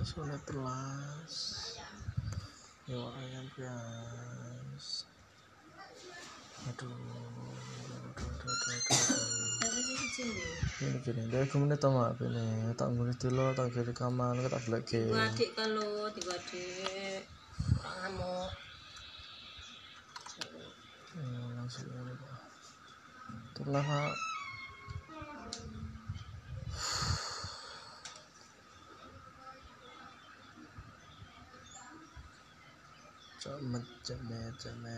sulit telas ya ayam bias aduh ini gini dia kemudian tak mau apa ini tak mau dulu tak kiri kamar tak Tiga adik kalau tiga adik orang ngamuk langsung ini चम्मच चमे चमे